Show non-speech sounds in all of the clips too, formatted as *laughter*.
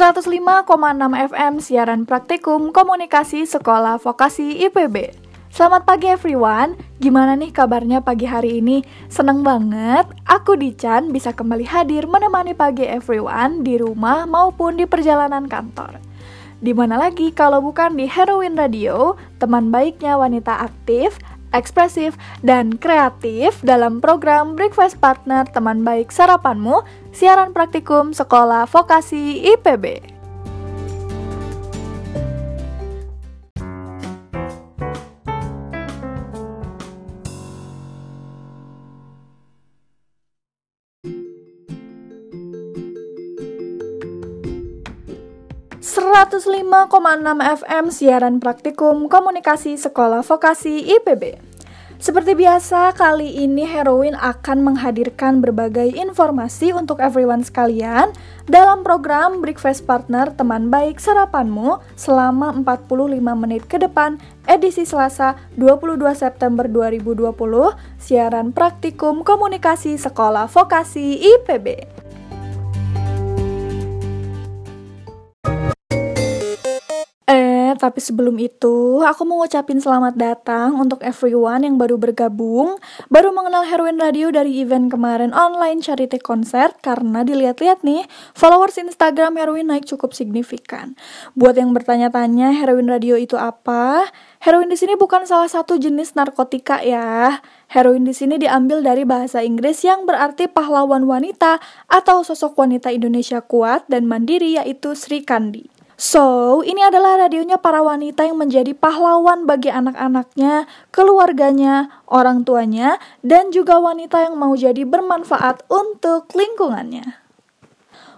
105,6 FM siaran praktikum komunikasi sekolah vokasi IPB. Selamat pagi everyone, gimana nih kabarnya pagi hari ini? Seneng banget, aku Dican bisa kembali hadir menemani pagi everyone di rumah maupun di perjalanan kantor. Di mana lagi kalau bukan di Heroin Radio, teman baiknya wanita aktif, ekspresif, dan kreatif dalam program Breakfast Partner Teman Baik Sarapanmu, siaran praktikum Sekolah Vokasi IPB. FM siaran praktikum komunikasi sekolah vokasi IPB. Seperti biasa, kali ini Heroin akan menghadirkan berbagai informasi untuk everyone sekalian dalam program Breakfast Partner Teman Baik Sarapanmu selama 45 menit ke depan edisi Selasa 22 September 2020 siaran praktikum komunikasi sekolah vokasi IPB. Tapi sebelum itu, aku mau ngucapin selamat datang untuk everyone yang baru bergabung, baru mengenal Heroin Radio dari event kemarin online charity concert karena dilihat-lihat nih, followers Instagram Heroin naik cukup signifikan. Buat yang bertanya-tanya Heroin Radio itu apa? Heroin di sini bukan salah satu jenis narkotika ya. Heroin di sini diambil dari bahasa Inggris yang berarti pahlawan wanita atau sosok wanita Indonesia kuat dan mandiri yaitu Sri Kandi. So, ini adalah radionya para wanita yang menjadi pahlawan bagi anak-anaknya, keluarganya, orang tuanya, dan juga wanita yang mau jadi bermanfaat untuk lingkungannya.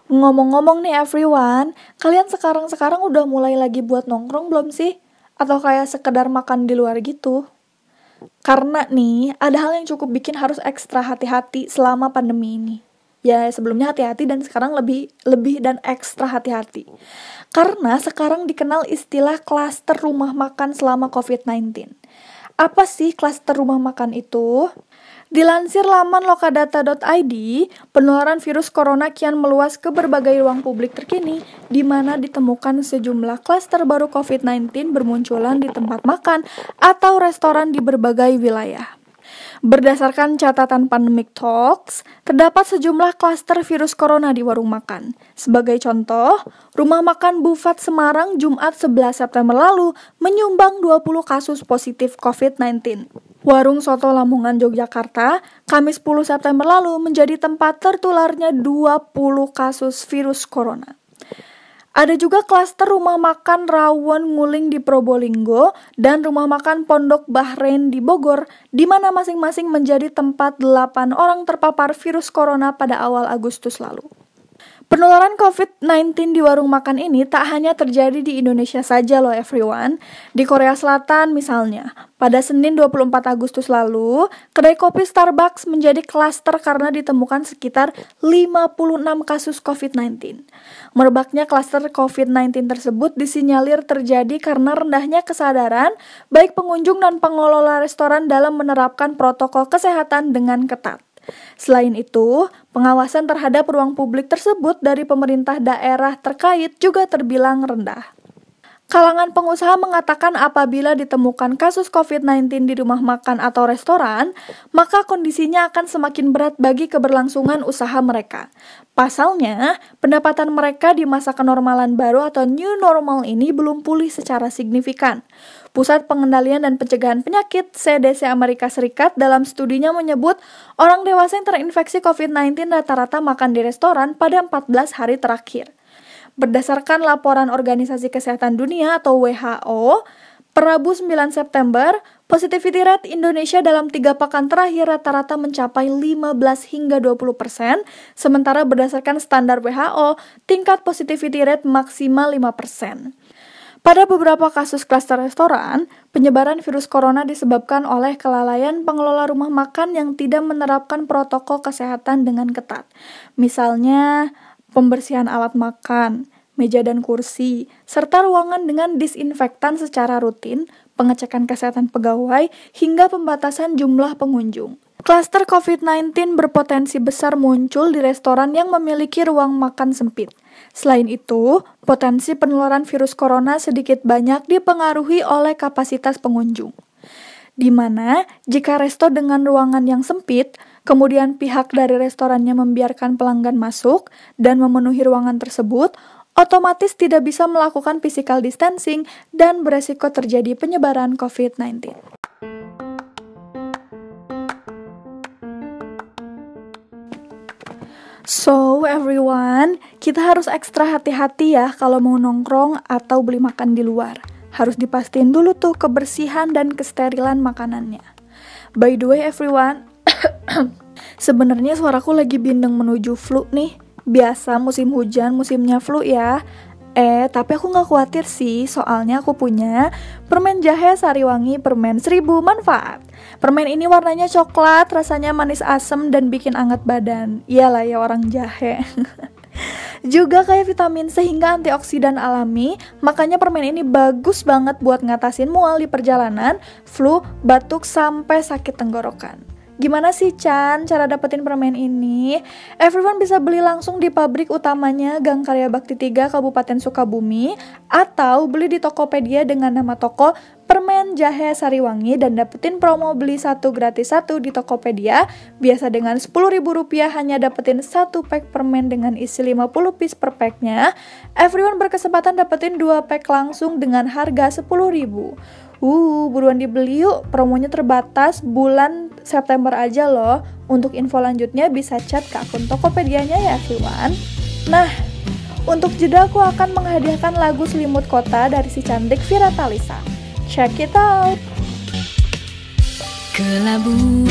Ngomong-ngomong nih everyone, kalian sekarang-sekarang udah mulai lagi buat nongkrong belum sih? Atau kayak sekedar makan di luar gitu? Karena nih, ada hal yang cukup bikin harus ekstra hati-hati selama pandemi ini ya sebelumnya hati-hati dan sekarang lebih lebih dan ekstra hati-hati. Karena sekarang dikenal istilah klaster rumah makan selama COVID-19. Apa sih klaster rumah makan itu? Dilansir laman lokadata.id, penularan virus corona kian meluas ke berbagai ruang publik terkini, di mana ditemukan sejumlah klaster baru COVID-19 bermunculan di tempat makan atau restoran di berbagai wilayah. Berdasarkan catatan Pandemic Talks, terdapat sejumlah klaster virus corona di warung makan. Sebagai contoh, rumah makan Bufat Semarang Jumat 11 September lalu menyumbang 20 kasus positif COVID-19. Warung Soto Lamongan Yogyakarta, Kamis 10 September lalu menjadi tempat tertularnya 20 kasus virus corona. Ada juga klaster rumah makan Rawon Nguling di Probolinggo dan rumah makan Pondok Bahrain di Bogor, di mana masing-masing menjadi tempat 8 orang terpapar virus corona pada awal Agustus lalu. Penularan COVID-19 di warung makan ini tak hanya terjadi di Indonesia saja loh everyone. Di Korea Selatan misalnya, pada Senin 24 Agustus lalu, kedai kopi Starbucks menjadi klaster karena ditemukan sekitar 56 kasus COVID-19. Merebaknya klaster COVID-19 tersebut disinyalir terjadi karena rendahnya kesadaran baik pengunjung dan pengelola restoran dalam menerapkan protokol kesehatan dengan ketat. Selain itu, pengawasan terhadap ruang publik tersebut dari pemerintah daerah terkait juga terbilang rendah. Kalangan pengusaha mengatakan apabila ditemukan kasus COVID-19 di rumah makan atau restoran, maka kondisinya akan semakin berat bagi keberlangsungan usaha mereka. Pasalnya, pendapatan mereka di masa kenormalan baru atau new normal ini belum pulih secara signifikan. Pusat Pengendalian dan Pencegahan Penyakit CDC Amerika Serikat dalam studinya menyebut orang dewasa yang terinfeksi COVID-19 rata-rata makan di restoran pada 14 hari terakhir. Berdasarkan laporan Organisasi Kesehatan Dunia atau WHO, per Rabu 9 September, positivity rate Indonesia dalam tiga pekan terakhir rata-rata mencapai 15 hingga 20 persen, sementara berdasarkan standar WHO, tingkat positivity rate maksimal 5 persen. Pada beberapa kasus klaster restoran, penyebaran virus corona disebabkan oleh kelalaian pengelola rumah makan yang tidak menerapkan protokol kesehatan dengan ketat. Misalnya, pembersihan alat makan, meja dan kursi, serta ruangan dengan disinfektan secara rutin, pengecekan kesehatan pegawai, hingga pembatasan jumlah pengunjung. Klaster COVID-19 berpotensi besar muncul di restoran yang memiliki ruang makan sempit. Selain itu, potensi penularan virus corona sedikit banyak dipengaruhi oleh kapasitas pengunjung. Di mana, jika resto dengan ruangan yang sempit, kemudian pihak dari restorannya membiarkan pelanggan masuk dan memenuhi ruangan tersebut, otomatis tidak bisa melakukan physical distancing dan beresiko terjadi penyebaran COVID-19. So, everyone, kita harus ekstra hati-hati ya kalau mau nongkrong atau beli makan di luar. Harus dipastiin dulu tuh kebersihan dan kesterilan makanannya. By the way, everyone, *coughs* sebenarnya suaraku lagi bindeng menuju flu nih. Biasa musim hujan, musimnya flu ya. Eh, tapi aku nggak khawatir sih, soalnya aku punya permen jahe sariwangi permen seribu manfaat. Permen ini warnanya coklat, rasanya manis asem dan bikin anget badan. Iyalah ya orang jahe. *laughs* Juga kayak vitamin sehingga antioksidan alami, makanya permen ini bagus banget buat ngatasin mual di perjalanan, flu, batuk, sampai sakit tenggorokan. Gimana sih Chan cara dapetin permen ini? Everyone bisa beli langsung di pabrik utamanya Gang Karya Bakti 3 Kabupaten Sukabumi atau beli di Tokopedia dengan nama toko Permen Jahe Sariwangi dan dapetin promo beli satu gratis satu di Tokopedia. Biasa dengan Rp10.000 hanya dapetin satu pack permen dengan isi 50 piece per packnya. Everyone berkesempatan dapetin dua pack langsung dengan harga Rp10.000. Uh, buruan dibeli yuk, promonya terbatas bulan September aja loh. Untuk info lanjutnya bisa chat ke akun Tokopedia-nya ya everyone. Nah, untuk jeda aku akan menghadiahkan lagu Selimut Kota dari si cantik Vira Talisa. Check it out! Kelabu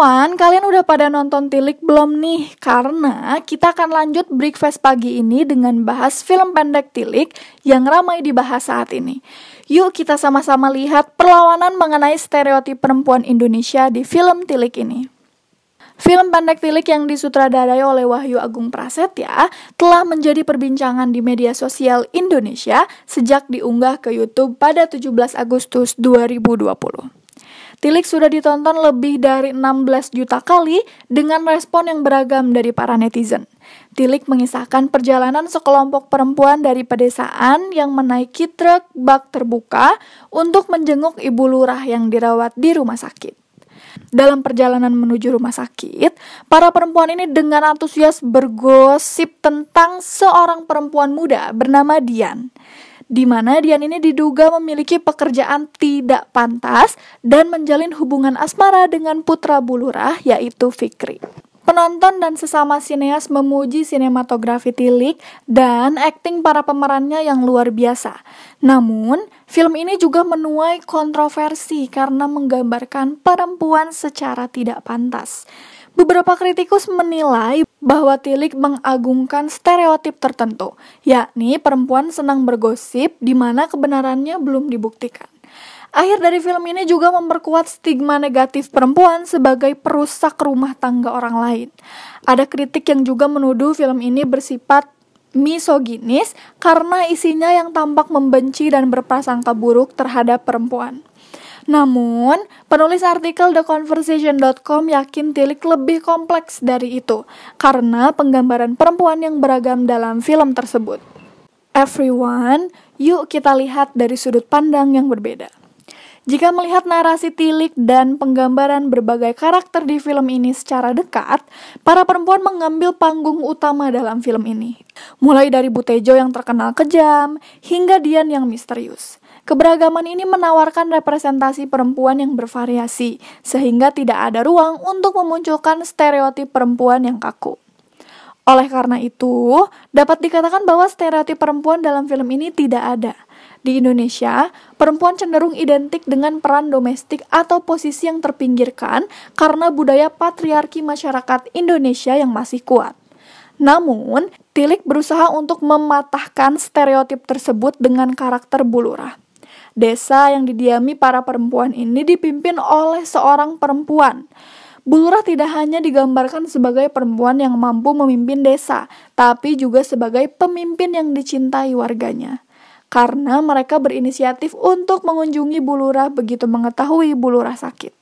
Everyone, kalian udah pada nonton Tilik belum nih? Karena kita akan lanjut breakfast pagi ini dengan bahas film pendek Tilik yang ramai dibahas saat ini. Yuk kita sama-sama lihat perlawanan mengenai stereotip perempuan Indonesia di film Tilik ini. Film pendek Tilik yang disutradarai oleh Wahyu Agung Prasetya telah menjadi perbincangan di media sosial Indonesia sejak diunggah ke YouTube pada 17 Agustus 2020. Tilik sudah ditonton lebih dari 16 juta kali dengan respon yang beragam dari para netizen. Tilik mengisahkan perjalanan sekelompok perempuan dari pedesaan yang menaiki truk bak terbuka untuk menjenguk ibu lurah yang dirawat di rumah sakit. Dalam perjalanan menuju rumah sakit, para perempuan ini dengan antusias bergosip tentang seorang perempuan muda bernama Dian di mana Dian ini diduga memiliki pekerjaan tidak pantas dan menjalin hubungan asmara dengan putra bulurah yaitu Fikri. Penonton dan sesama sineas memuji sinematografi Tilik dan akting para pemerannya yang luar biasa. Namun, film ini juga menuai kontroversi karena menggambarkan perempuan secara tidak pantas. Beberapa kritikus menilai bahwa Tilik mengagungkan stereotip tertentu, yakni perempuan senang bergosip di mana kebenarannya belum dibuktikan. Akhir dari film ini juga memperkuat stigma negatif perempuan sebagai perusak rumah tangga orang lain. Ada kritik yang juga menuduh film ini bersifat misoginis karena isinya yang tampak membenci dan berprasangka buruk terhadap perempuan. Namun, penulis artikel TheConversation.com yakin Tilik lebih kompleks dari itu karena penggambaran perempuan yang beragam dalam film tersebut. Everyone, yuk kita lihat dari sudut pandang yang berbeda. Jika melihat narasi tilik dan penggambaran berbagai karakter di film ini secara dekat, para perempuan mengambil panggung utama dalam film ini. Mulai dari Butejo yang terkenal kejam, hingga Dian yang misterius. Keberagaman ini menawarkan representasi perempuan yang bervariasi, sehingga tidak ada ruang untuk memunculkan stereotip perempuan yang kaku. Oleh karena itu, dapat dikatakan bahwa stereotip perempuan dalam film ini tidak ada. Di Indonesia, perempuan cenderung identik dengan peran domestik atau posisi yang terpinggirkan karena budaya patriarki masyarakat Indonesia yang masih kuat. Namun, Tilik berusaha untuk mematahkan stereotip tersebut dengan karakter Bulurah. Desa yang didiami para perempuan ini dipimpin oleh seorang perempuan. Bulurah tidak hanya digambarkan sebagai perempuan yang mampu memimpin desa, tapi juga sebagai pemimpin yang dicintai warganya. Karena mereka berinisiatif untuk mengunjungi Bulurah begitu mengetahui Bulurah sakit.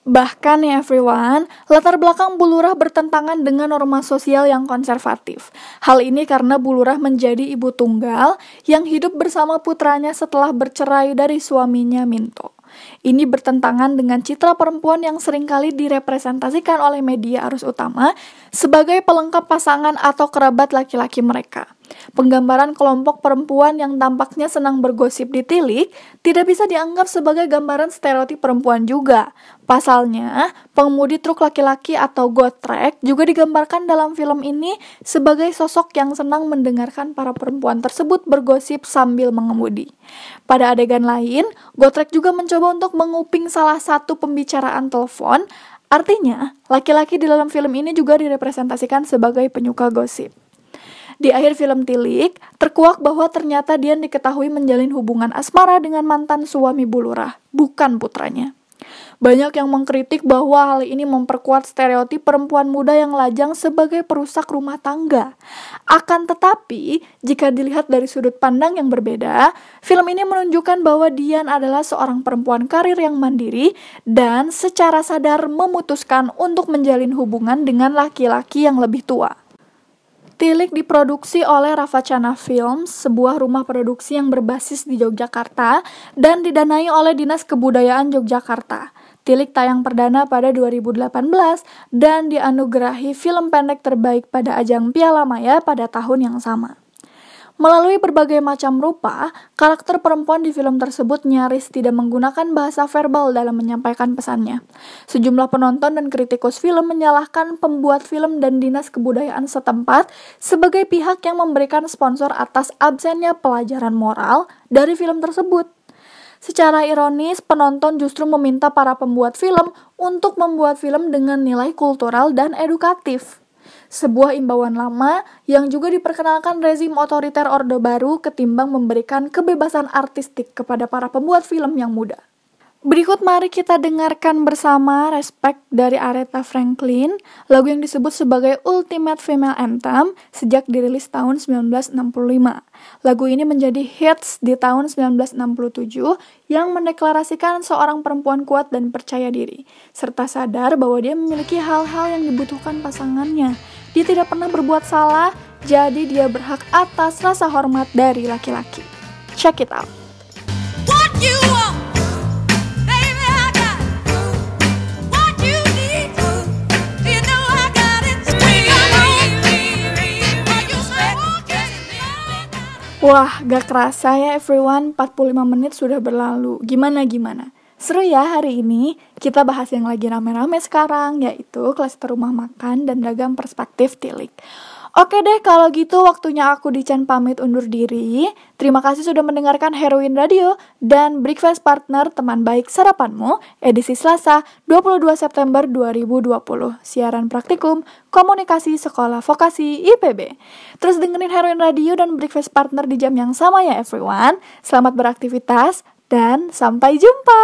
Bahkan ya everyone, latar belakang Bulurah bertentangan dengan norma sosial yang konservatif. Hal ini karena Bulurah menjadi ibu tunggal yang hidup bersama putranya setelah bercerai dari suaminya Minto. Ini bertentangan dengan citra perempuan yang sering kali direpresentasikan oleh media arus utama sebagai pelengkap pasangan atau kerabat laki-laki mereka. Penggambaran kelompok perempuan yang tampaknya senang bergosip di tilik tidak bisa dianggap sebagai gambaran stereotip perempuan juga. Pasalnya, pengemudi truk laki-laki atau gotrek juga digambarkan dalam film ini sebagai sosok yang senang mendengarkan para perempuan tersebut bergosip sambil mengemudi. Pada adegan lain, gotrek juga mencoba untuk menguping salah satu pembicaraan telepon Artinya, laki-laki di dalam film ini juga direpresentasikan sebagai penyuka gosip. Di akhir film Tilik, terkuak bahwa ternyata Dian diketahui menjalin hubungan asmara dengan mantan suami Bulurah, bukan putranya. Banyak yang mengkritik bahwa hal ini memperkuat stereotip perempuan muda yang lajang sebagai perusak rumah tangga. Akan tetapi, jika dilihat dari sudut pandang yang berbeda, film ini menunjukkan bahwa Dian adalah seorang perempuan karir yang mandiri dan secara sadar memutuskan untuk menjalin hubungan dengan laki-laki yang lebih tua. Tilik diproduksi oleh Ravachana Films, sebuah rumah produksi yang berbasis di Yogyakarta dan didanai oleh Dinas Kebudayaan Yogyakarta. Tilik tayang perdana pada 2018 dan dianugerahi film pendek terbaik pada ajang Piala Maya pada tahun yang sama. Melalui berbagai macam rupa, karakter perempuan di film tersebut nyaris tidak menggunakan bahasa verbal dalam menyampaikan pesannya. Sejumlah penonton dan kritikus film menyalahkan pembuat film dan dinas kebudayaan setempat sebagai pihak yang memberikan sponsor atas absennya pelajaran moral dari film tersebut. Secara ironis, penonton justru meminta para pembuat film untuk membuat film dengan nilai kultural dan edukatif. Sebuah imbauan lama yang juga diperkenalkan rezim otoriter Orde Baru ketimbang memberikan kebebasan artistik kepada para pembuat film yang muda. Berikut mari kita dengarkan bersama Respect dari Aretha Franklin, lagu yang disebut sebagai Ultimate Female Anthem sejak dirilis tahun 1965. Lagu ini menjadi hits di tahun 1967 yang mendeklarasikan seorang perempuan kuat dan percaya diri, serta sadar bahwa dia memiliki hal-hal yang dibutuhkan pasangannya. Dia tidak pernah berbuat salah, jadi dia berhak atas rasa hormat dari laki-laki. Check it out. Wah, gak kerasa ya everyone, 45 menit sudah berlalu. Gimana gimana? Seru ya hari ini? Kita bahas yang lagi rame-rame sekarang, yaitu kelas rumah makan dan ragam perspektif tilik. Oke deh, kalau gitu waktunya aku Dican pamit undur diri. Terima kasih sudah mendengarkan Heroin Radio dan Breakfast Partner teman baik sarapanmu edisi Selasa 22 September 2020. Siaran praktikum Komunikasi Sekolah Vokasi IPB. Terus dengerin Heroin Radio dan Breakfast Partner di jam yang sama ya everyone. Selamat beraktivitas dan sampai jumpa.